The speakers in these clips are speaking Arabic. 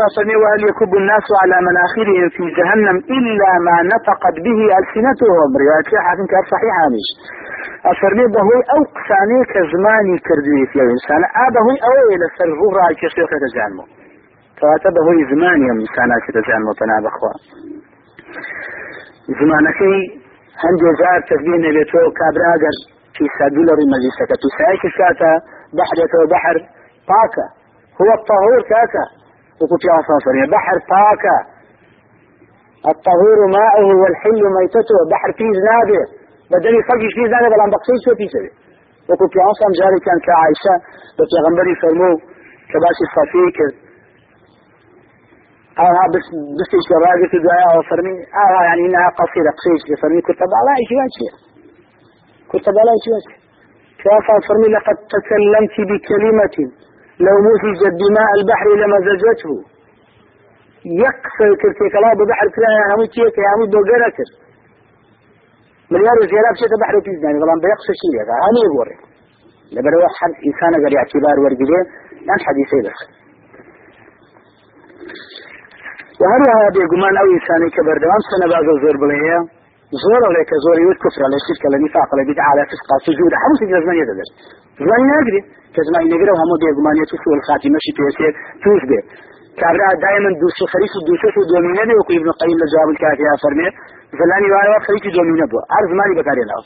فمي وهل يكب الناس على مناخرهم في جهنم إلا ما نطقت به ألسنتهم؟ رواية حاكم كان صحيح مش أفرمي بهوي أو قساني كزماني كردوي في الإنسان. أبهوي أو إلى سرغو رأي كشيخ تجانمو فأتا بهوي زماني من إنسانا كتجانمو تناب أخوة. زمانكي هندي زار تفدين بيتو كابراغر في سادولر مجلسك. في سايك شاتا؟ بحرته بحر. طاكا هو الطهور كاكا. وقلت يا بحر طاكا الطهور ماؤه والحل ميتته بحر فيه زنابه بدني فقش فيه زنابه بلان بقصي شو فيه سبي وقلت يا صام جاري كان كعائشة بتغنبري فرمو كباشي صفيك آها بس بس إيش راجل في دعاء وفرمي آها يعني انها قصيرة قصيش فرمي كنت على إيش وانشي كنت على إيش وانشي كافا فرمي لقد تكلمت بكلمة لو مزجت دماء البحر لمزجته يكسر كرتي كلا ببحر كلا يا همي تيك يا همي دوغرا كر مليار زيادة بشيء بحر تيز يعني طبعا بيقصر شيء هذا همي يقول لبرو حد إنسان قال اعتبار ورقدين عن حديثي بس وهل هذا يقمان أو إنساني كبر دوام سنة بعض الزور زور عليك زور يود كفر على الشرك على النفاق على بدعة على فسق على سجود حمس الزمان يدرس زمان يقدر. كزمان يقدر وهم دي يقمان يتوسو الخاتمة شي تيسير توس به كابرا دائما دوسو خريف دوسو شو دومينة بي. وكو ابن القيم لجواب الكافي فرمي. زلاني وأنا خريف دومينة بو. عرض مالي بكاري له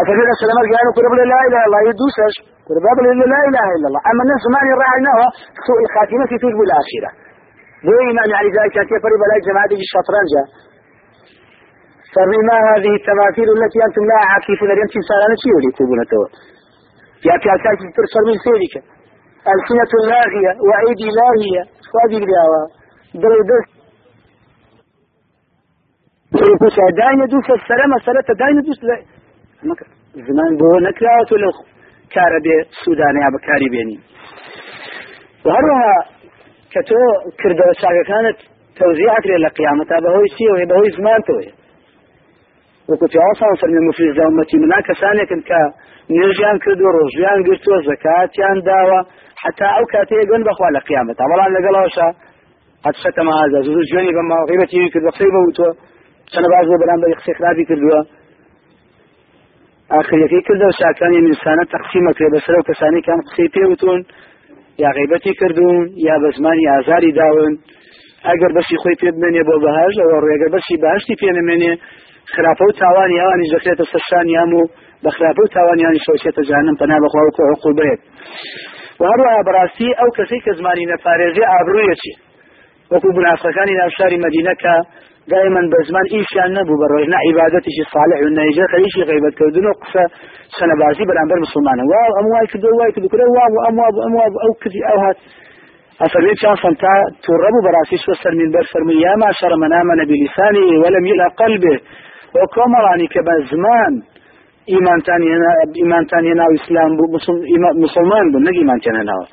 أفضل السلام قالوا قرب لا إله الله يدوسش قرب لا إله إلا الله. أما الناس زمان يراعيناه سوء الخاتمة في تجب الآخرة. مو إمام يعني ذلك؟ كان يفرق بلاي جماعة الشطرنج؟ فرمي ما هذه التماثيل التي أنتم لا عاكفون اليوم تمثالنا شيء ولي يكتبون توا يا أساس ترسل من سيرك. ألسنة لاغية وأيدي لاهية. الدعوة دل دل يقول داين يدوس السلامة سلامة داين يدوس زمان بو نكرات ولا كاربي سوداني أبا كاري بيني. وهروها كتو كردو ساقا كانت توزيعك للقيامة بهوي سيوه بهوي زمان توي وەکوتی ئاسان فەرمی مفرز داومەتی منا کەسانێکن کە نێژیان کردو ڕۆژیان گرتووە زەکاتیان داوە حتا ئەو کاتەیە گوێن بەخوا لە قیامەت. بەڵام لەگەڵەوەشە قەتشەتەمە ئازا زوو جوێنی بە ماغیبەتی کرد بە قسەی بەوتوە چەنە باز بۆ بەرامبەر قسەی خراپی کردووە. ئاخریەکەی کردەوە شاکانی ئینسانە تەقسیمە کرێ بەسەرەوە کەسانی کام قسەی پێوتون یا غیبەتی کردوون یا بە زمانی ئازاری داون. ئەگەر بەشی خۆی پێ بمێنێ بۆ بەهاش ئەوە ڕێگە بەشی باشی پێنەمێنێ خراپە و تاوانی ئەوانی دەکرێتە سەشانیان و بە خراپە و تاوانیانی شۆچێتە جانم پەنا بەخواوەکو عقوبێت و هەروەها بەڕاستی ئەو کەسەی کە زمانی نەپارێزی ئابروویەکی وەکو منافەکانی ناوشاری مدینە کە دائما بزمان ئیشیان نەبوو بە ڕۆژنا عیبادەتیشی صالح و نەیجە خەریشی غیبەتکردن و قسە سەنەبازی بەرامبەر مسلمانە. وا ئەم وای کردو وای کردو کرێ وا ئەم وا ئەم وا ئەو کردی ئەو هات. أفرمي كان صمتا توربو براسيش وسر من بر فرمي يا معشر من آمن بلسانه ولم يلأ قلبه بۆ کۆمەڵانی کە بە زمان ئیمانتان ئیمانتان هێناو ئیسلام بوو مسلمان بوو نەگیمانتان هێناوە.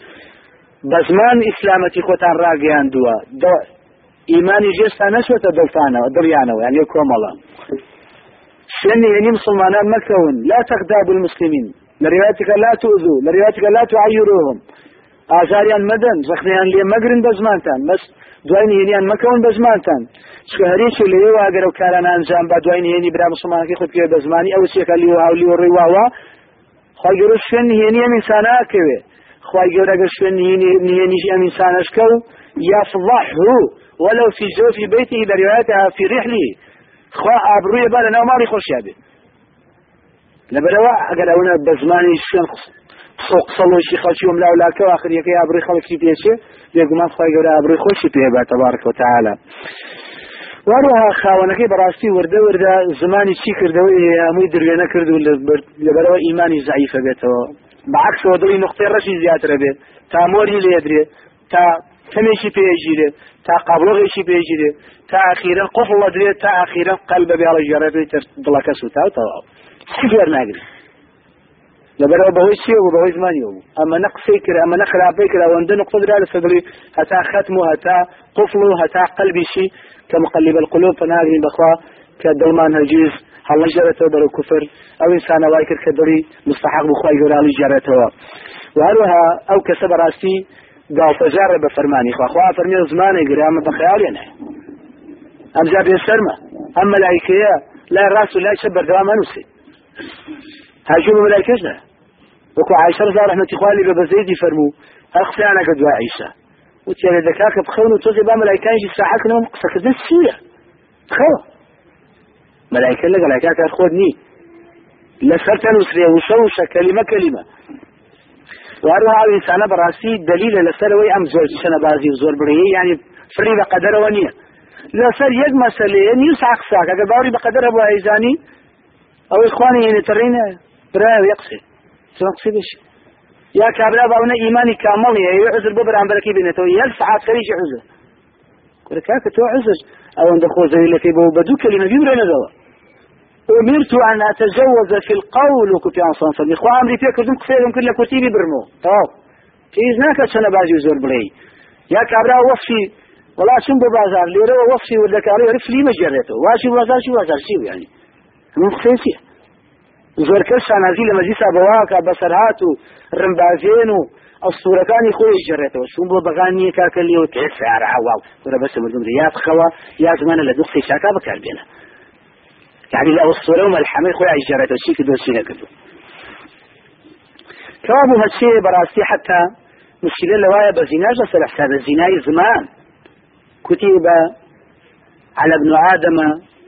بە زمان ئیسلامەتی خۆتان ڕاگەیاندووە ئیمانی ژێستا نەشوێتە دڵتانەوە دڕیانەوە یان یە کۆمەڵە. سێنی هێنی مسلمانان مەکەون. لا تەقداب المسلمین. لە ڕێواتەکە لا تؤذوا لە ڕێواتەکە لا تعیروهم ئازاریان مەدەن زەخنیان لێ مەگرن بە زمانتان. مەست دوای نهێنیان مەکەون بە زمانتان. چکە هەریشی لێ واگەر و کاران ئەنجام بە دوای نهێنی برا مسلمانەکەی خود پێ بە زمانی ئەو سێکە لی و هاولی و ڕێواوە خی گەورە شوێن نهێنی ئەم ئینساناکەوێ خی گەورەگە شوێن نهێنیش ئەم ئینسانشکە و يفضحه ولو في جوف بيته بروايتها في رحله خوا أبروي بلا نو مالي خوش يابي لبروا أقل أونا بزماني شوين قسەڵۆشی خەڵکی وم لاولاکە آخریەکەی ئابری خەڵکی پێچێ بێگومان خخوای گەورە ئابری خۆشی پێبات تەبارکە تاالە. وارها خاونەکەی بەڕاستی وردە وردە زمانی چی کردەوەی هەمووی درێنە کرد و لەبەرەوە ئیمانی زعیفە بێتەوە. بەعکسەوە دڵی نقطەی ڕەشی زیاترە بێت تا مۆری لێدرێ تا تەمێکی پێژیرێ تا قابلۆغێکی پێژیرێ تا ئاخیرە قفڵە درێت تا ئاخیرە قەل بەبیاڵە ژێڕێت دڵەکە سوتاوتەوە سفێر ناگرێت لبرو بهوي سيو وبهوي زمان يوم أما نقصي كرا أما نخرا بكرا وند نقطة درا صدري هتا ختمه هتا قفله هتا قلبي شي كمقلب القلوب فناقري بخوا كدلمان هجيز هل جرته برو كفر. أو إنسان وايكر كدري مستحق بخواي جرالي جرته. وهروها أو كسب راسي داڵتەجارە بە فەرمانی خواخوا فەرمی زمانە گرامە بە خیاڵێ نە ئەمجا بێ سەرمە ئەم مەلایکەیە لای ڕاست و لای چە بەردەوام نووسی هاجوو مەلایکەش نە وەکو عیشە رضا رحمەتی خوالی بە بەزەیدی فەرموو هەر قسەیانەکە دوا عیشە وتیانە دەکا کە بخەون و تۆزێ با مەلایکانشی ساحەکەنەوە قسەکردن سوورە خەوە مەلایکە لەگەڵ کار خۆت نی لەسەر تەنووسێ وشە وشە کەلیمە کەلیمە وهروها ئینسانە بەڕاستی دلیلە لەسەرەوەی ئەم زۆر شەنەبازی و زۆر برەیە ینی فری بە قەدەرەوە نییە لەسەر یەک مەسلەیە نی ساقساک ئەگە باوری بە قەدەرە بۆ ئەیزانی ئەوەی خوانی هێنێتەڕینە برا یەقسێ قسێ بشی یا کابرا باونە ئیمانی کامەڵیە ئەوێ عزر بۆ بەرامبەرەکەی بێنێتەوە یەک سعات خەریکی عزر. کورەکە تۆ عزر. ئەوەندە خۆزەوی لەکەی بۆ بە دوو کەلیمە بیبرێنەوە أمرت أن أتجوز في القول وكنت عن صنصر إخوة أمري فيك كردم كفيرهم كل كتيبي برمو. طب كيز ناكا سنة باجي وزور بلي. يا كابرا وفشي والله شنو ببازار ليرة وفشي ولك عليه عرف لي مجرته واشي بازار شي بازار شي يعني. من خسيسي زۆر کەس نازی لە مەجلیسا بەواکە بەسەرهات و ڕمبازێن و ئەسوورەکانی خۆی ژێڕێتەوە چون بۆ بەغانی کاکە لێەوە تێسارە هاواو وەرە بەسە مردم یا بخەوە یا زمانە لە قسەی شاکا بەکاربێنە يعني لو الصورة وما الحمل خويا عجرة وشي كدو سينا كدو كوابو هالشيء براستي حتى مشكلة لوايا بزناجة سلح حساب الزنا زمان. كتب على ابن آدم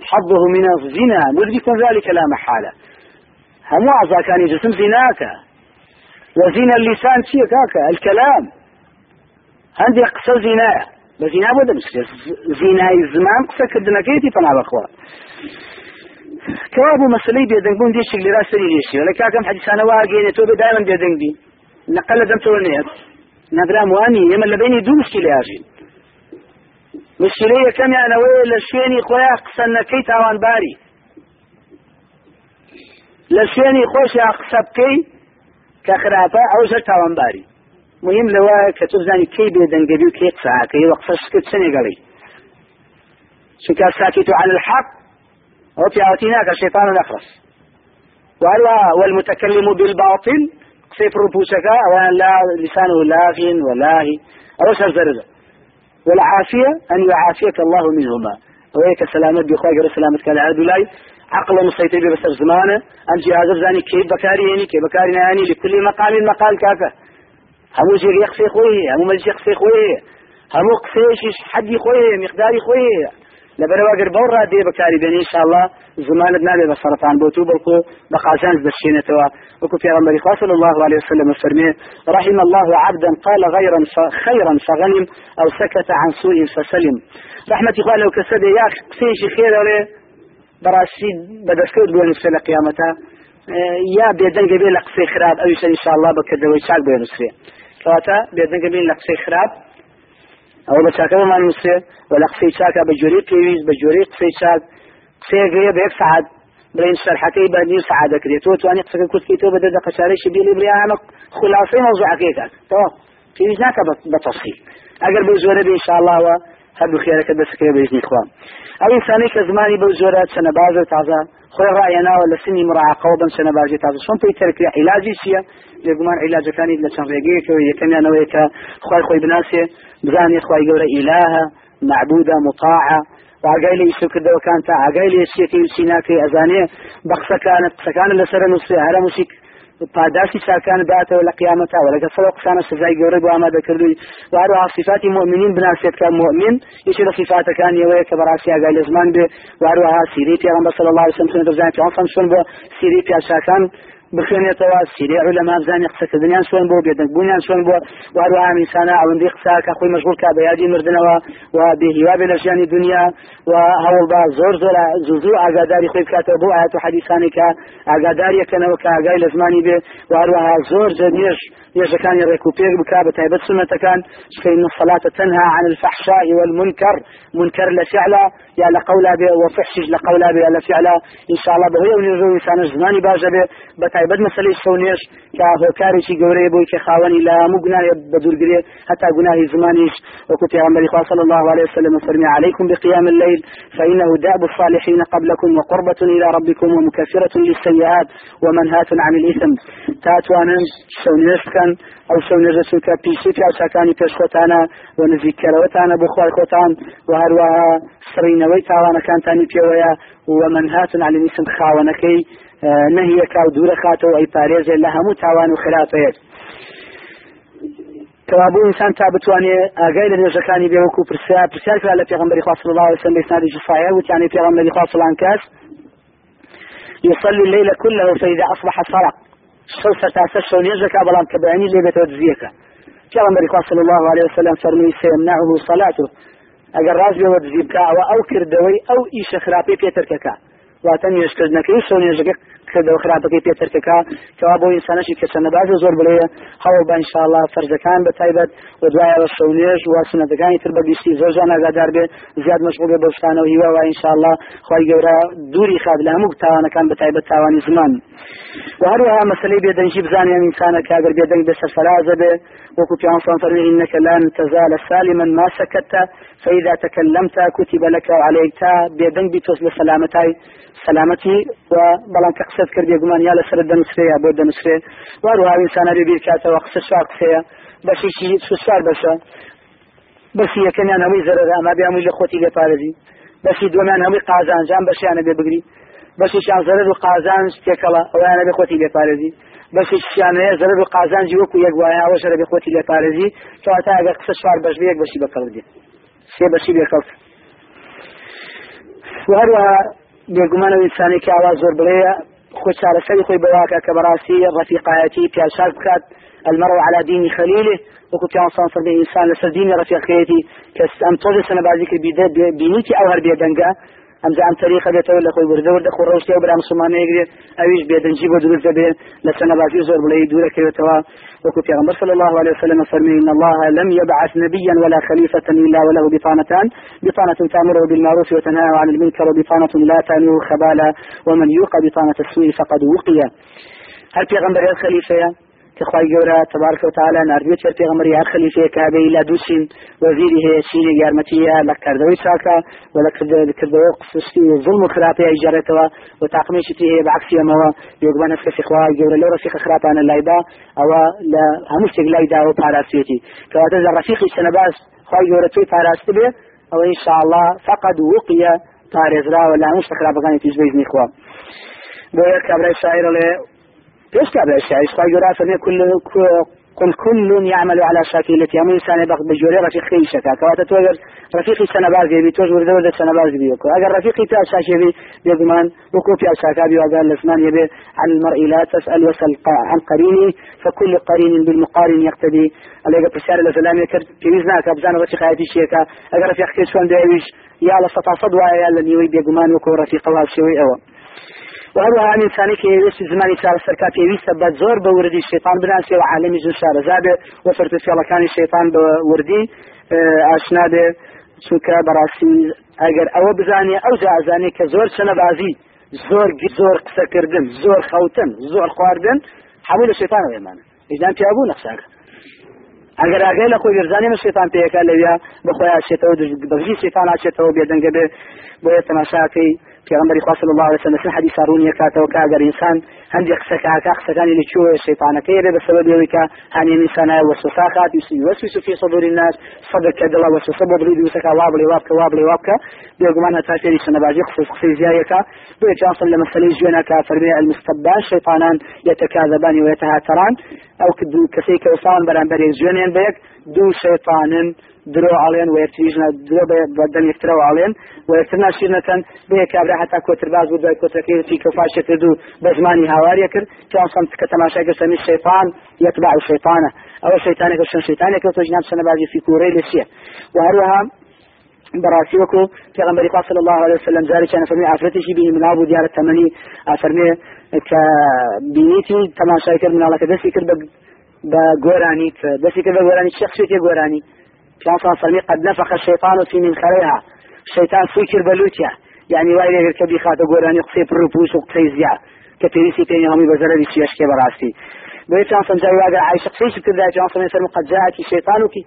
حظه من الزنا. مدرك ذلك لا محالة هم أعضاء كان جسم زناك وزنا اللسان شيء كاكا الكلام عندي قصة زنا بزنا بدا مشكلة زنا زمان قصة كدنا كيتي فنا بخوا كواب مسلي بيدنگ بون ديش اللي راسري ليش ولا كاكم حديث أنا واقين تو دائما بيدنگ بي نقل دم تو نيت نقرا مواني يما اللي بيني دو مشكلة أجي مشكلة كم يعني ويل لشيني خويا قصنا كي تاوان باري لشيني خوش اقصب كي كخرافة زر تاوان باري. مهم لوا كتب زاني كي بيدنگ بي كي قصا كي وقصة سكت سنة قلي شكا ساكتوا على الحق وفي أعطيناك الشيطان الأخرس. وهلا والمتكلم بالباطل سيف ربوسك وأن لا لسانه لاغ ولاهي. أو سرزرزة والعافية أن يعافيك الله منهما. وهيك سلامت بخواك غير سلامت كان عبد الله عقل مسيطر بسر زمانه أنت هذا زاني كيف بكاري يعني كيف بكاري يعني لكل مقال مقال كاكا همو جيغ يقصي خويه همو مجي يقصي خويه همو قصيش حدي خويه مقداري خويه لەبەرەوە گەر بەو ڕادێ بەکاری بێنی انشاءله زمانت نابێ بە سەرطان بۆ تو بەڵکو بە قازانز دەشێنێتەوە وەکو پیغمبری خوا صلی الله عليه وسلم فرمي رحم الله عبدا قال غيرا خيرا فغنم أو سكت عن سوء فسلم. رحمتي خوا لو كسد يا قسيشي خير ولا براسي بدسكوت بوين في قيامتها یا بێدەنگە بێ لە قسەی خراپ ئەویش انشاءله بەکردەوەی چاک بێنووسێ کەواتە بێدەنگە بین لە قسەی خراپ ئەوە بە چاکەمان نووسێ و لە قسەی چاکە بە جۆری پێویست بە جۆری قسەی چاک قسەیەگەیە بە یەک سعات برين شرحتي بني سعادة كريت وتواني قصة كنت كيتو بدأ دقة شاريش بيلي بريا أنا خلاصي موضوع كيكا تو في وجناك بتفصيل أقل بوزورة إن شاء الله هەردوو خێرەکە دەسکرێ بێژنی خوام ئەو ئینسانی کە زمانی بەو جۆرە چەنەبازە تازە خۆی ڕایەناوە لە سنی مڕعاقەوە بم چەنەبازی تازە. چۆن پێی تەرکری عیلاجی چییە؟ لێگومان عیلاجەکانی لە چەند ڕێگەیەکەوە یەکەمیانەوەی کە خی خۆی بناسێ بزانێ خی گەورە ئیلاها معبودە مطاعە. ئاگای لە ئیسو کردەوەکان تا ئاگای لێ سیەکەی سیناکەی ئەزانێ بە قسەکانت قسەکان لەسەر نووسێ هەرە موسیک پاداشی چاکان داتەوە لە قیامەتا و لەگە سەر قسانە سزای گەورە بۆ ئامادەکردووی وارو صفاتی مؤمنین بناسێت کە مؤمن یەکی لە صفاتەکان یەوەیە کە بەڕاستی ئاگای لە زمان بێ. واروها سیری پێغەمبەر صلی الله عليه وسلم دەزانێت پێغەمبەر چۆن بۆ سیری پیاشاکان بخوێنێتەوە سیری علەما بزانێت قسەکردنیان چۆن بۆ بێدەنگبوونیان چۆن بۆ واروها ئینسانە ئەوەندەی قساکە خۆی مەشغول کا بە یادی مردنەوە و بێهیوا بێ لە ژیانی دنیا و هەوڵدا زۆر زۆر زوزوو ئاگاداری خۆی بکاتەوە بۆ ئاەت و حەدیثانی کە ئاگاداریەکەنەوە کە ئاگای لە زمانی بێ واروها زۆر جەنێژ يجكان يركوبير بكا بتايبت سنة كان فإن الصلاة تنهى عن الفحشاء والمنكر منكر لفعلا يا لقولا به وفحشش لقولا به لفعلا إن شاء الله بهي ونرجو إنسان الزمان باجة به بەتایبەت مەسلەی شەونێش کە هۆکارێکی گەورەیە بۆی کە خاوەنی لا هەموو بە دوورگرێ هەتا گوناهی زمانیش. وەکو پیغمبری خوا صلی الله عليه وسلم فرمي عليكم بقيام الليل فإنه دأب الصالحين قبلكم وقربة إلى ربكم ومكفرة للسيئات ومنهاة عن الإثم. تاتوانا شەونێش بکەن ئەو شەونێژە چونکە پیشی پیاوچەکانی پێشخۆتانە و نزیکەرەوەتانە بۆ خوای خۆتان و هەروەها سڕینەوەی تاوانەکانتانی پێوەیە ومنهاة عن الإثم خاونەکەی نهیەکە و دوورە خاتەوە ئەی پارێزێ لە هەموو تاوان و خراپەیە کەوابوو ئینسان تا بتوانێ ئاگای لە نوێژەکانی بێ وەکو پرسیار پرسیار کرا لە پێغمبەری خوا صلی الله عليه وسلم بإسناد جفاية وتعني پێغمبەری خوا فلان کەس يصلي الليل كله فإذا أصبح سرق شو ستاسە شو کە بەیانی لێ بێتەوە دزیەکە. پێغمبەری خوا صلی الله عليه وسلم فەرمی سيمنعه صلاته. ئەگەر ڕاز بێوە بکە ئەوە ئەو کردەوەی ئەو ئیشە خراپی پێترکەکە. واتە نوێشکردنەکەی شو نێژەکە کردەوە خراپەکەی پێترکەکە کەوا بۆ ئینسانەشی کەچەنە باز زۆر بڵێ هەوڵ بە انشاءله فەرزەکان بە تایبەت و دوایەوە شەو نوێژ و سنەتەکانی تر بەگیشتی زۆر جان ئاگادار بێ زیاد مەشغول بێ بەشتانەوە هیوا و انشاءله خی گەورە دووری خاد لە هەموو تاوانەکان بە تایبەت تاوانی زمان. و هەروەها مەسلەی بێدەنجی بزانیان ئینسانە کاگەر بێدەنگ بێ سەرفەرازە بێ وكو في فرمي إنك لن تزال سالما ما سكت فإذا تكلمت كتب لك وعليك بيدن بتوصل سلامتي سلامتي وبلان كقصد كردي يقمان يا لسر الدنسري يا بود الدنسري وروها إنسان بيبير كاتا وقصد شوار كسيا بس شيء سوار بس. هي كان أنا وي زرر أما بيعمل لخوتي لبارزي بس دومان هوي قازان جام بس أنا ببقري بس شان زرر وقازان استيكلا وأنا بخوتي لبارزي بەشیانەیە زەر و قازانجی وەکو یەک وایە ئەوە شەرە بخۆتی لێ پارێزی. کەواتە ئەگەر قسە چوار بەش یەک بەشی بەکەڵ دێ سێ بەشی بێکەڵ هەروەها بێگومانە ئینسانی کە ئاوا زۆر بڵەیە خۆ چارەسەری خۆی بەواکە کە بەڕاستی ڕەفیقایەتی پیاشار بکات. المرء على دين خليله. وكنت عن صنصر الإنسان لسر دين رفيقيتي كأم توجه سنة بعد ذكر بينيتي أو هر بيدنقا ئەمجا ئەم تەریقە بێتەوە لە خۆی وردە وردە خۆ ڕۆشتی و برا مسلمانەیە گرێت ئەویش بێدەنجی بۆ دروست دەبێت لە سەنەبازی زۆر بڵێ دوورەکەوێتەوە وكو پیغمبر صلى الله عليه وسلم فرمي إن الله لم يبعث نبيا ولا خليفة إلا وله بطانتان. بطانة تأمره بالمعروف وتنهى عن المنكر وبطانة لا تألوه خبالا. ومن يوق بطانة السوء فقد وقي هل پیغمبر الخليفة كخواي جورا تبارك وتعالى نرجو تر پیغمبر هر خلیفه كابي لا دوسين وزيري هي سيني يارمتيا لكردوي ساكا ولا كردوي قصصي ظلم خرافي اجارتها وتعقميش تي هي بعكس يموا يقبان نفس في خواي جورا لو رفيق خرافانا لايدا أو لا همش لايدا أو باراسيتي كواتز الرفيق سنباس خواي جورا توي باراسيتي به أو ان شاء الله فقد وقي تاريزرا ولا مش خرافه تيجي بإذن إخوة بويا كابرا الشاعر يشكى بأشياء يشكى جراسة كل قل كل يعمل على شاكلته أما إنسان يبقى بجوري رفيق خيشك كواتا توجر رفيقي سنة بازي بي توجر دولة سنة بازي بي أجر رفيقي تا أشاشي بي بيضمان وكو في أشاكا بي وقال لسمان يبي. عن المرء لا تسأل وسل عن قريني فكل قرين بالمقارن يقتدي. أليق بسيارة لسلام يكر في وزناك أبزان رفيق حياتي شيكا. أجر رفيق كيسوان دايوش يا لسطا صدوا يا لنيوي بيضمان وكو رفيق الله شوي أوه وهروها ئەم ئینسانی کە وێستی زمانی چارە سەرکات پێویستە بە زۆر بە وردی شێطان بناسی و عالمی جن شارەزابێ و فەرتوفێڵەکانی شێطان بە وردی ئاشنا بێ چونکە بەڕاستی ئەگەر ئەوە بزانێ ئەو جازانێ کە زۆر چنە بازی زۆر زۆر قسەکردن زۆر خەوتن زۆر خواردن هەموو لە شێطانەوە ێمانە ئیدان پیابوو نەخساکە. ئەگەر ئاگەی لە خۆی گرزانانی من شێتان پێەکە لەویا بخۆیان چێتەوە بەژی شێتان ئاچێتەوە بێدەنگە بێ بۆیە تەماشاکەی پیغمبر خاص الله عليه وسلم في حديث هارون يكاتا وكاغر انسان هندي قسكا قسكان اللي تشوه الشيطان كيري بسبب يويكا هاني انسان وسوساخات يوسوس في صدور الناس صدق كدلا وسوس بغريد وسكا وابلي وابكا وابلي وابكا بيقومان هتاشيري سنباجي خصوص خصي زيايكا بيجي جانصل لما سليج جونكا فرمي المستبان شيطانان يتكاذبان ويتهاتران أو كسيك وصان بران بريز جونين بيك دو شيطان درو علين ويرتيجنا درو بدن يفتروا علين ويرتنا شيرنتن به كابرا حتى كوتر باز ودوي كوتر كي في كفاش كردو بزماني هواري كر. كان صمت كتماشا قسم الشيطان يتبع الشيطان أو الشيطان كشن شيطان كتو جناب سنه بازي في كوري لسيه وهروها براسي وكو پیغمبر صلى الله عليه وسلم ذلك كان فرمي عفرتي شي به من ابو ديار التمني فرمي ك بينيتي تماشا كر من الله كدسي كر بغوراني دسي كر بغوراني شخصيتي غوراني كان صلي قد نفخ الشيطان في من خليها الشيطان فكر بلوتيا. يعني وايد كبي خاطر قراني قصي بروبوس وقصي زيا. کە پێویستی پێنی هەمووی بەزەرەری سیشکێ بەڕاستی بۆی چان سنجاوی واگە عیش قسەیش کردا جان سمێ فەرمو قد جاءتی شەیطانوکی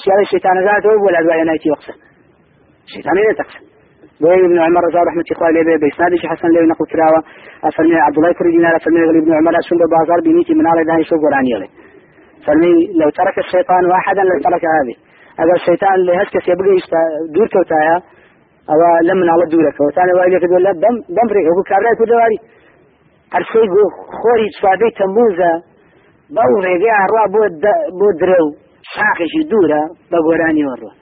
سیاوی شەیطانەزاتەوە بۆ لە دوایە نایتی وەقسە شەیطانی لێ تەقسە بۆی ابن عمر رضا رحمة الله عليه بإسناد حسن لي نقل تراوة أفرمي عبد الله كريم دينار أفرمي ابن عمر أسون ببازار بنيتي من على داني شو قرآني عليه فرمي لو ترك الشيطان واحدا لو ترك هذه هذا الشيطان اللي هسكس يبقى دور كوتايا أو لمن على دورك. وثاني وايد يقول لا دم دم فريق هو كابراي كدواري هەرسەی بۆ خۆری سوادەی تەمبوزە بەو ڕێگەی ئاڕوا بۆ درە و شاخێکی دوورە بە گۆرانی وەڕوە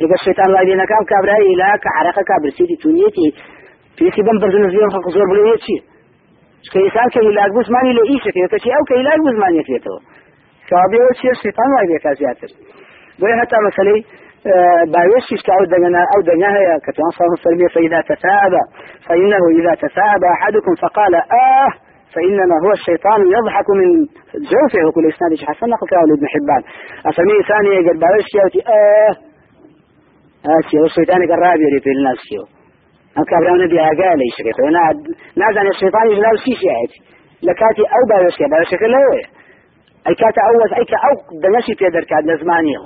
لەگە شێتان وای لێنەکان کابرایی لا کە عرەقە کابرسیتی تونیەتی پێسی بەم بەرزنە زیێن خەڵق زۆر بڵێ چی کە ئێسان کە هیلاک بزمانی لە ئیشەکە کەچی ئەو کە هیلاک بزمانێتێتەوە چیە شێتان وای بێکا زیاتر بۆیە هەتا مەسلەی باويش أو دنا أو دنا هي كتوان صار فإذا تثاب فإنه إذا تثاب أحدكم فقال آه فإنما هو الشيطان يضحك من جوفه. وكل إسناد حسن نقل كاول ابن حبان. أسمي ثانية قال باويش يوتي آه آسيا والشيطان قراب يلي في الناس يو أم كابرانا بها قال إيش كيف نازع الشيطان يجلال سيسي عادي لكاتي أو باويش كي باويش كي لا أي كاتا أوز أي كا أو دنشي تيدر كاد لزمانيه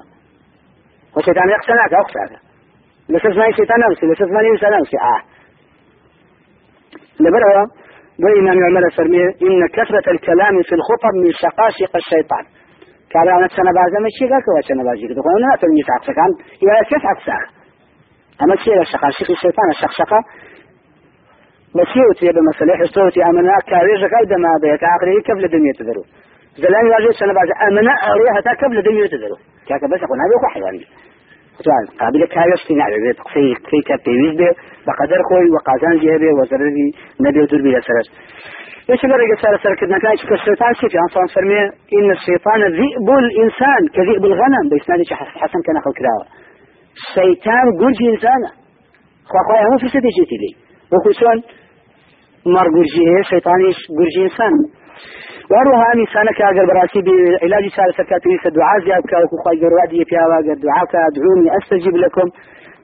وشيطان يقسناك أقساك لسه زماني شيطان نفسي لسه زماني إنسان نفسي آه. لبروا وإمام عمر فرمي إن كثرة الكلام في الخطب من شقاشق الشيطان. سنة بعد ما شيء قالك وسنة بعد شيء تقول أنا تلمي تعقسك عن يا كيف عقساك أما شيء شقاشق الشيطان الشقشقة. مسيوتي بمسألة حستوتي أمنا كاريجك أيضا ما بيك عقلي كيف لدنيا تدرو؟ زلان واجه سنة بعد أمنا أريها تا كيف لدنيا تدرو كاكا بس أقول هذا هو حيواني. طبعا قابل كايش تنع بيت قصي كي كبيويز به بقدر خوي وقازان جيبه وزرري نبي ودور بلا سرس إيش رجع سر سر كدنا؟ كايش كالشيطان شيء عن صان فرمي إن الشيطان ذئب الإنسان كذئب الغنم. بيسناد حسن كان أخو كراوة. الشيطان قرجي انسانه خو خويا مو في سدي جيتي لي. وكسون مر قرجي شيطاني قرجي وروها إنسانك أجر براسي بعلاج سال سكاتري دعاء زياد كاوك خواي جروادي في هوا دعاء. ادعوني أستجيب لكم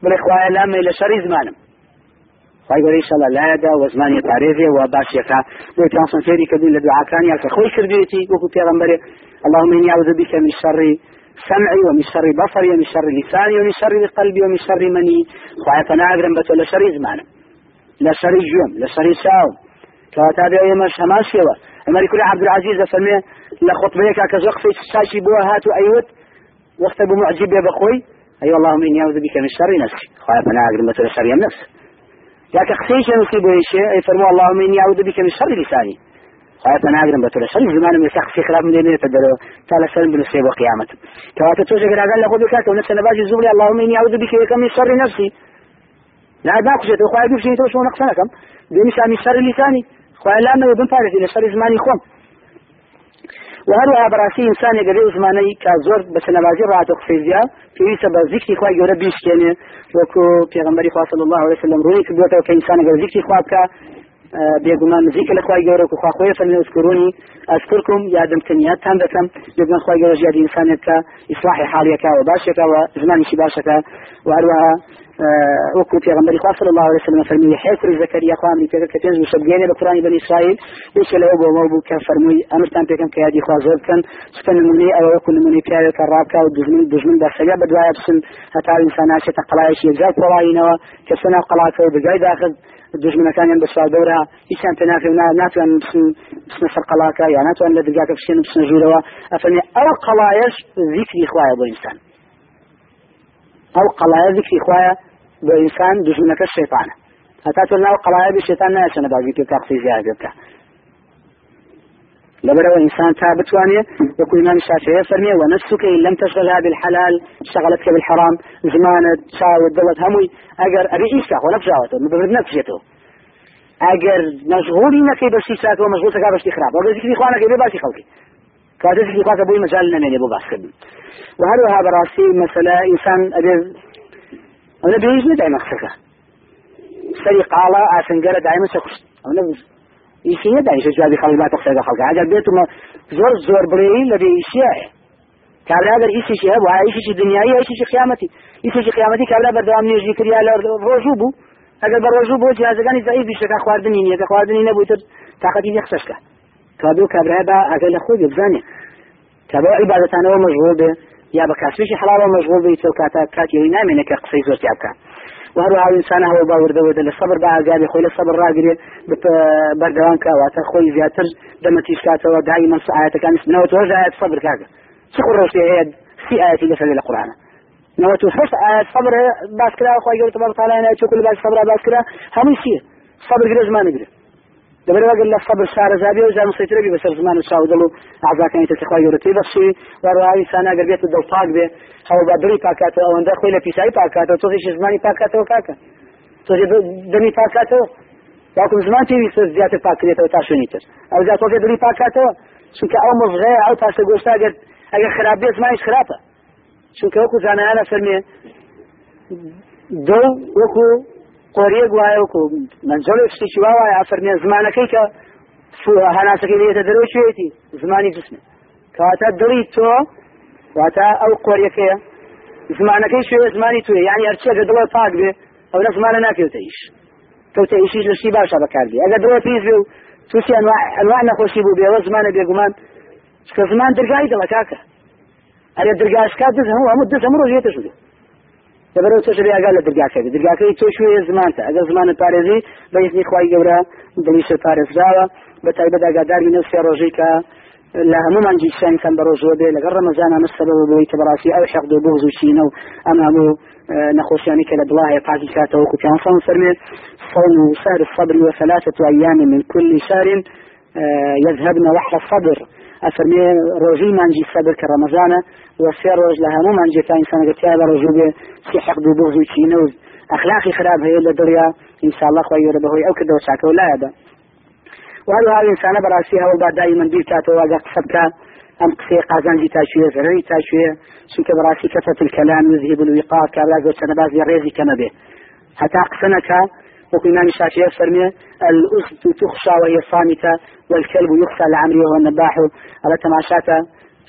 بالإخوة لا إلى شر زمانم خواي إن شاء الله لا يدا وزمان يتعرفه وباش يكا ويتان صنفيري كدين لدعاء كان يالك خوي كرديتي وكو بيغمبري. اللهم إني أعوذ بك من شر سمعي ومن شر بصري ومن شر لساني ومن شر قلبي ومن شر مني. خواي فناغرم بتو لشر زمانم لا شر جوم لا شر ساوم كواتابع يمش هماشيوه عمر كل عبد العزيز فمي لخطبيك كزوق في ساشي بوا هاتو أيوت وقت أبو معجب يا بخوي أي اللهم إني أعوذ بك من شر نفسي خايف أنا أقدر مثل شر النفس لكن خسيش نصيب شيء أي فرمو اللهم إني أعوذ بك من شر لساني خايف أنا أقدر مثل شر زمان من سخ في خلاف من دينه تدلو تعالى سلم بنصيب وقيامته كواتا توجه قال لقد بكاك ونفس نباجي الزبري اللهم إني أعوذ بك من شر نفسي لا ما كشت وخايف بشي توشو نقصنكم ديني سامي شر لساني خۆیان لامەوێ بمپارێتی لەسەر زمانی خۆم؟ وهروها براسي انسان يقري عثماني كزور بس نمازي راتو خفيزيا پێویستە بە زیکری خوا گەورە بیشکێنێ. وەکو پێغمبەری خوا صلی الله علیه وسلم ڕوونی کردوێتەوە کە ئینسان گەر زیکری خوا بکە بێگومان زیکر لە خوای گەورە و خوا خۆی فەرمی ئەسکرونی ئەسکرکم یادمتنیاتتان دەکەم بێگومان خوای گەورە ژیادی ئینسانێت کە ئیسلاحی حالیەکە و باشێکە و زمانیشی باشەکە. و هەروەها وەکو پێغمبەری خوا صلی الله عليه وسلم فەرمی حێکری زەکەریا خوام پێ کە پێنج شەبگەێنێ بە قورانی بنی ئیسرائیل یەکێ لەوە بۆ مە بوو کە فەرمووی ئەمرتان پێکەم کە یادی خوا زۆر بکەن سپە نمونەی ئەوە وەکو نمونەی پیاوێکە ڕابکە و دژمن دژمن بەسەگە بەدوایە بسن هەتا ئینسان ناچێتە قەڵایشی یەکجار پۆڵاینەوە کە سەنا قەڵاتەوە بگای داخل دژمنەکانیان بەسوار دەورە هیچیان پێ ناکە ناتوان بسنە سەر قەڵاکە یا ناتوان لە دگاکە بشێن بسنە ژوورەوە. ئەفەرمێ ئەو قەڵایەش ذیکری خوایە بۆ ئینسان. ئەو قەڵایە ذیکری خوایە تۆ ناو قەڵایە بی شێطان نایچەنە باگی پێ قسەی زیادە بکە لبرو إنسان ثابت وانية يقول إمام الشافعي فرمي ونفسك إن لم تشغلها بالحلال شغلتك بالحرام زمانة تساوي دوت هموي أجر أبي إيسا ونفجاوته مبرد نفجته أجر مشغول إنك بشي ساعة ومشغول سكا بشي خراب وقال ذكري إخوانك يبي باشي خلقي كذا ذكري إخوانك أبوي مجال لنا يبو باس خدم وهذا هذا راسي مسألة إنسان أبي ئەوە بێژ نەدایمە قسەکە سەری قاڵە ئاسنگەرە دایمە سەکوشت ئەوە ئیسی نەدایشە جوابی خەڵی باتە قسەکە خەڵکە ئەگەر بێتمە زۆر زۆر زور لە بێ ئیسیایە کابراگەر ئیسیشی هەبوو ئایشیشی دنیای ئایشیشی قیامەتی ئیسیشی قیامەتی کابرا بەردەوام نوێژی کریا لە ڕۆژوو بوو ئەگەر بە ڕۆژوو بۆ جیازەکانی زایی بیشەکە خواردنی نیە خواردنی نەبووی تر تااقەتی لە قسەشکە تا دوو کابرا بە ئەگەر لە خۆی بزانێ تا بە عیباەتانەوە مەژغۆ بێ یا بە کاسبێکی حڵاوە مەژغول بێت و کاتا کاتیەوەی نامێنێت کە قسەی زۆر تیابکە وهروها إنسان هو باوردەوە لە سەبر با ئاگاری خۆی لە سەبر ڕاگرێ بەردەوام کاواتە خۆی زیاتر دەمەتیش کاتەوە دای من ئاەتەکانی بنەوە تۆژ ئاەت سەبر کاکە. چ ڕۆژێ هەیە؟ سی ئاەتی لەسەر لە قورآانە نەوەت هەشت ئاەت سەبر باس کرا خۆی گەوتە بەڵتالانە چکل باش سەبرا باس کرا هەمووی چیە سەبر گرێ زمانەگرێت دەبێت وەگەر لە سەبر شارەزابی و زان سەیترەبی بەسەر زمان و چاودڵ و عزاکانی تەخوای گەورەتی بەخشی وەڕایی ساناگەر بێت دڵ پاک بێ هەوڵ با دڵی پاکاتەوە ئەوەندە خۆی لە پیسایی پاکاتەوە تۆزیش زمانی پاکاتەوە کاکە تۆزی دەمی پاکاتەوە باکم زمان پێویستە زیاتر پاکرێتەوە تا شوێنی تر ئەو زیات تۆزی دڵی پاکاتەوە چونکە ئەو مەزغەیە ئەو پاشە گۆشتا ئەگەر ئەگەر خراپ بێت زمانیش خراپە چونکە وەکو زانایانە فەرمێ دڵ وەکو قۆریەک وایە وەکو منجڵێک شتێکی وا وایە ئەفەرمێ زمانەکەی کە هەناسەکەی لێتە دەرەوە شوێتی زمانی جسمێ کەواتە دڵی تۆ واتە ئەو قۆریەکەیە زمانەکەی شوێ زمانی توێ یعنی هەرچێکە دڵە پاک بێ ئەو لە زمانە ناکەوتە ئیش کەوتە ئیشیش لەشتی باشە بەکاردی ئەگە دڵە پیس بێ و تووسی ئەنواع نەخۆشی بوو بێەوە زمانە بێگومان کە زمان دەرگای دڵە کاکە ئەرێ دەرگاشکات دز هەموو هەموو دز هەموو ڕۆژێتە شوێ دەبەرەوە تۆش ڕێگا لە دەرگاکەی دەرگاکەی تۆ شوێ زمانتە؟ ئەگەر زمانە پارێزی بە ئیزنی خوای گەورە دڵیشە پارێزراوە بە تایبەت ئاگاداری نە سێ ڕۆژەی کە لە هەمومان جیسانی کەم بەڕۆژەوە بێ لەگەڕ ڕەمەزان ئەمە سەبەب بۆی کە بەڕاستی ئەو حەقد و بغز و چینە و ئەم هەموو نەخۆشیانی کە لە دڵایە پاکی کاتەوە کوتیان سەڵ فەرمێ صوم شهر الصبر وثلاثة أيام من كل شهر يذهبن وحر الصدر ئەفەرمێ ڕۆژەی مانجی سەبر کە ڕەمەزانە و سێ ڕۆژ لە هەموو مانجێکا ئینسانەکەتیا بە ڕۆژوو بێ سی حەق و بغز و چینەوز ئەخلاقی خراب هەیە لە دڵیا ئینساڵە خۆی گەورە بەهۆی ئەو کردەوە چاکەوە لایەدا. وهذا الإنسان براسي هو بعد دائما بيكاته واجه سبكا أم قصي قازان جي تاشوية زرعي تاشوية سوك براسي كثرة الكلام يذهب الوقار كابلا قوة سنباز يريزي كما به حتى قسنك قصنك وقيمان الشافعي فرمي الأسد تخشى وهي صامتة والكلب يخشى لعمري وهو النباح على تماشاته.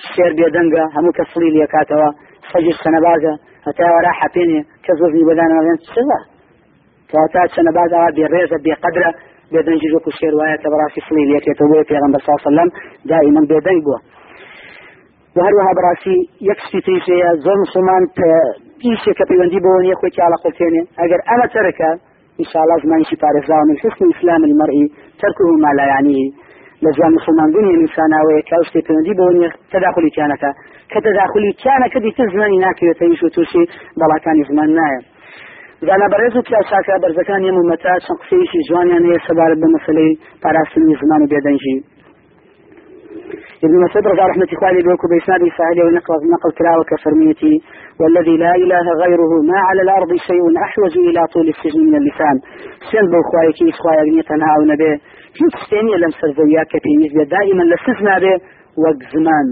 الشير بيدنجا همو كصليل يكاتوا سجل سنبازة حتى وراء حبيني كزوزني بدانا مبين سوا. كواتا سنبازة بريزة بقدرة بێدەنجی وەکو شێوایە بەڕاستی سڵی لێتێتە بۆ پێغمبەر صلی الله عليه وسلم. دائما بێدەنگ بووە وهروها بەڕاستی یەکشتی تریشەیە زۆر مسلمان ئیشێک کە پەیوەندی بۆ نیە خۆی علاقە تێنێ ئەگەر ئەمە تەرەکە إن شاء الله زمان شي بارزا من. حسن إسلام المرء تركه ما لا يعنيه لەجیان مسلمان بوونی ئینساناوەیە کاشتی پەیوەندی بۆ نیە تەداخلی کیانەکە کە تەداخلی کیانەکە دیتر زمانی ناکەوێتە ئیش و تووشی بەڵاکانی زمان نایە زانابەرێز و پیاساکە بەرزەکان هێمومەتا چەند قسەیشی جوانیان هەیە سەبارەت بە مەسلەی پاراستنی زمان و بێدەنجی ابن مسعود رضي الله رحمة الله بيوكو بإسناد سهل ونقل نقل كلاوة كفرميتي والذي لا إله غيره ما على الأرض شيء أحوج إلى طول السجن من اللسان. سين بخواي كي إخواي أغنيتنا أو نبي في تستيني لم سرزويا كبير دائما لسزنا به وقت زمان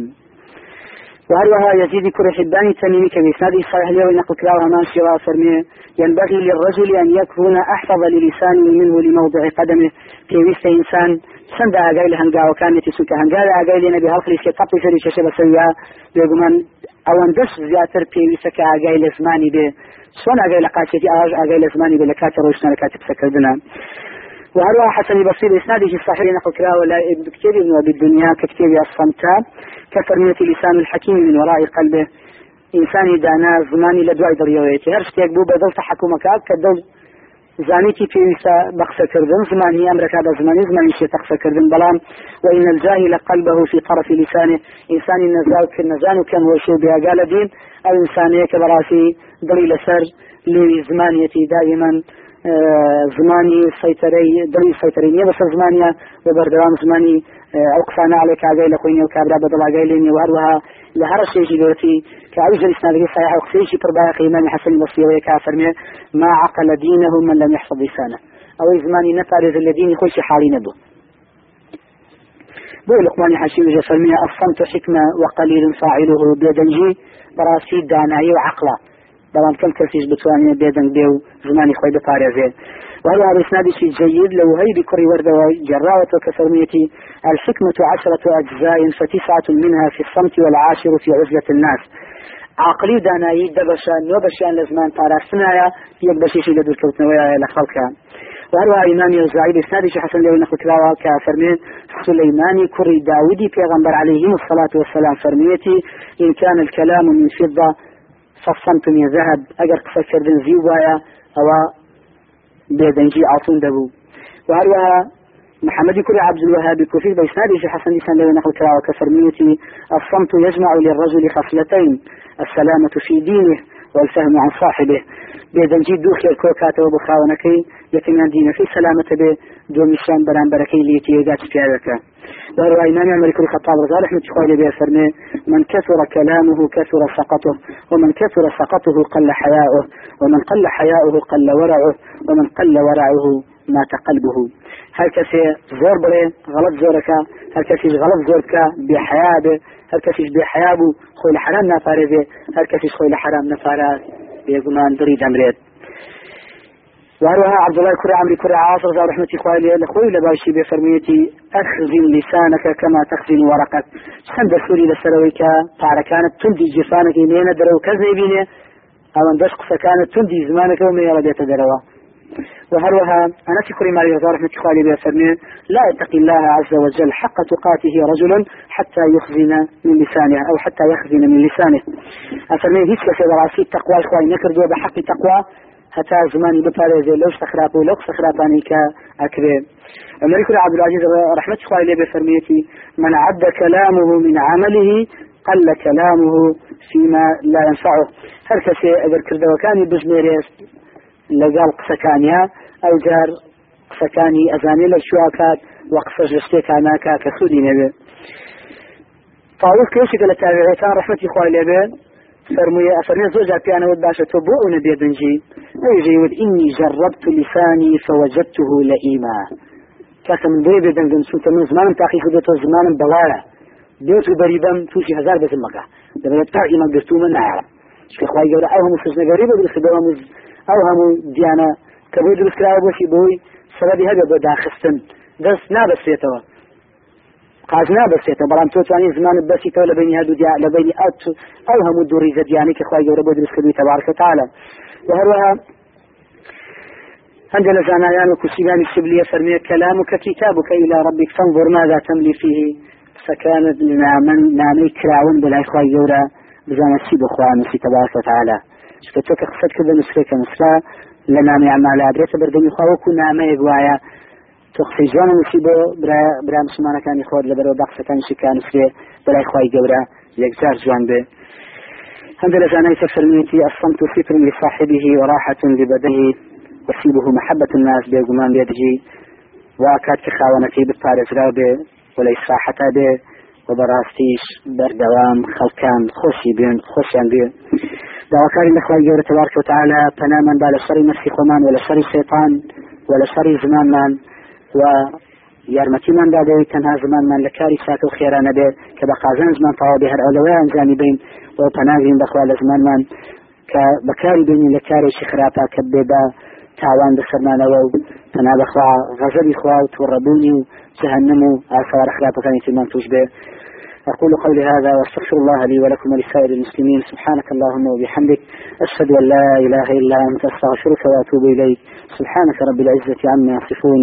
وهروها يزيد كل حبان تميمي كبإسناد صحيح له نقل كلاوة ما شراء فرمي. ينبغي للرجل أن يكون أحفظ للسانه منه لموضع قدمه. في وسط إنسان سند أقايل هنقا وكان يتسوك هنقا أقايل نبي هالخلي سيطبي فري شاشة بسويا بيقومان أو اندس زياتر في وسط أقايل زماني به. سون أقايل قاتي آج أقايل زماني به لكاتر وشنا لكاتب سكردنا. وهروها حسن بصير إسناده الصحيح نقل كلاوة لا ابن أبي الدنيا ككتير الصمتاء كفرمية لسان الحكيم من وراء قلبه. ئینسانی دانا زمانی لە دوای دڵیەوەیەتی هەر شتێک بوو بە دڵ تحکومەکات کە دڵ زانیتی پێویستە بە قسەکردن زمانی ئەمرەکە بە زمانی زمانی شێ قسەکردن بەڵام وإن الجاهل قلبه في طرف لسانه. إنسان نزال كنزان كان وشو بها قال دين. أو إنسانية كبراسي دلي لسر لي زمانيتي دائما. زمانی سەیتەرەی دڵی سەیتەرەی نیە بەسەر زمانە بە بەردەوام زمانی ئەو قسانە عليك ئاگای لە خۆینی و کابرا بە دڵاگای لێنی وهروها لە هەر شێژی گەوتی کە ئەو ژە ئسنادەکەی صحيح و قسەیەکی پڕ باقی إمام حسن البصري کا فەرمێ ما عقل دينه من لم يحفظ لسانه. ئەوەی زمانی نەپارێز لە دینی خۆشی حاڵی نەبوو بو لقمان حشيم فرمي الصمت حكمة وقليل فاعله بيدنجي براسي داناي وعقله بەڵام کەم کەسیش بتوانێت بێدەنگ بێ و زمانی خۆی بپارێزێ وهذا بإسناد شيء جيد لو هي بكري وردة جراوة كفرميتي الحكمة عشرة أجزاء فتسعة منها في الصمت والعاشر في عزلة الناس. عقلی و دانایی دەبەشە نۆ بەشیان لە زمان پاراستنایە یەک بەشیشی لە دوورکەوتنەوەی لە خەڵکە. وهروها إمام الزعيد إسنادي حسن لو نخو كراوا كفرمين سليماني كري داودي پیغمبر عليه الصلاة والسلام فرميتي إن كان الكلام من فضة فالصمت من ذهب أجر قصة كردن زيوايا أو بيدنجي عاصم دبو. وهروها محمد كل عبد الوهاب كفير بإسناده في حسن لسان لو نقل كراوة كفرميتي الصمت يجمع للرجل خصلتين السلامة في دينه والفهم عن صاحبه. بێدەنجی دوو خێر کۆکاتەوە بۆ خاونەکەی یەکەمیان دینەکەی سەلامەتە بێ دۆمیشان بەرامبەرەکەی لێتیێگا پیاوەکە وروى إمام عمر كل خطاب رضي رحمة الله عليه فرمي من كثر كلامه كثر سقطه ومن كثر سقطه قل حياؤه ومن قل حياؤه قل ورعه ومن قل ورعه مات قلبه. هل كسي زور بري غلط زورك هل كسي غلط زورك بحياة هل كسي بحياة خوي الحرام نفارزه هل كسي خوي الحرام نفارز بيقمان دري دمريت وهروها عبد الله كرة عمري كرة عاصر زار رحمة إخواني لخوي لباشي بفرميتي أخزن لسانك كما تخزن ورقك. سند سوري لسرويك كانت تندي جفانك إنينا درو كزني بيني أو أن دشق فكانت تندي زمانك ومن يرديت دروا. وهروها أنا كريم مالي زار رحمة إخواني بفرمي لا يتقي الله عز وجل حق تقاته رجل حتى يخزن من لسانه أو حتى يخزن من لسانه. أفرمي هيك في راسي التقوى إخواني نكردوا بحق تقوى هەتا زمانی بپارێزێ لەو سەخراپ و لەو سەخراپانی کە ئەکرێ. ئەمەری کورا عبدالعزیز رحمت خوای لێ بفەرمیەتی من عد كلامه من عمله قل كلامه فيما لا ينفعه هر کەسێ ئەگەر کردەوەکانی بژمێرێ لەگەڵ قسەکانیا ئەو جار قسەکانی ئەزانێ لە شوواکات وە قسەش شتێکان ناکات کە خودی نەبێ. طاووس کێشێکە لە تاوێتان ڕحمەتی خوای لێبێ فرمي أفرمي زوجها بيانا ودباشة تبوء نبي بنجي ويجي يقول إني جربت لساني فوجدته لئيما. كاسا من بيبي دنجن سوتا من زمان تاخي خدوتو زمان بلالا بيوتو بريبم توشي هزار بس المكة دبا يبتع إما برتو من نعرف شكي خواهي قولا أو هم فزنا قريبا بالخدوة مز أو هم ديانا. كبوي دلس كراوة بوشي بوي سببي هذا بدا خستن دس نابس يتوا قازنا بسيطة بلام تو تواني زمان بسيطة لبيني هادو ديا لبيني أت أو هم دوري زدياني كخواهي قولا بودرس كبير تبارك وتعالى وهروها عند لزانيان وكسيبان السبلية فرمية كلامك كتابك إلى ربك فانظر ماذا تملي فيه فكانت نامن نامي كراون بلا إخوة يورا بزان السيب أخوة مسي تبارك وتعالى شفتوك خفت كذا مسريك مسلا لنامي عمال أدريت بردني إخوة وكو نامي إقوايا تخفي تخفی جوان نصیب برای برای مسلمانەکانی خۆت لە بەرەوە بەقسەکان شکان برای بەلای خی یک یەکجار جوان بێ هەندێک لە جانای سەفرمیتی ئەسمت و فکر لصاحبه وراحة و سیبه محبت الناس بێگومان و وا کات کە خاوەنەکەی بپارێزرا بێ ولی ساحەتا به و بر بەردەوام خەڵکان خۆشی خوشی خۆشیان بێ داواکاری لەخوای گەورە تبارک وتعالى پەنامان با لە سەری نفسی من و لە شیطان شێطان و لە سەری و یارمەتیمان دادەوەی تەنها زمانمان لە کاری سات و خێرانە بێت کە بە قازان زمان تەوا بێ هەر ئەولەوەیان زانی بین و پەناوین بەخوا لە زمانمان کە بەکاری بینی لە کارێکی خراپا کە بێ بە تاوان بسەرمانەوە و تەنا بەخوا غەزەبی خوا و تووڕەبوونی و جهنم و ئاسوار خراپەکانی تیمان توش بێ. أقول قولي هذا وأستغفر الله لي ولكم ولسائر المسلمين. سبحانك اللهم وبحمدك أشهد أن لا إله إلا أنت أستغفرك وأتوب إليك. سبحانك رب العزة عما يصفون.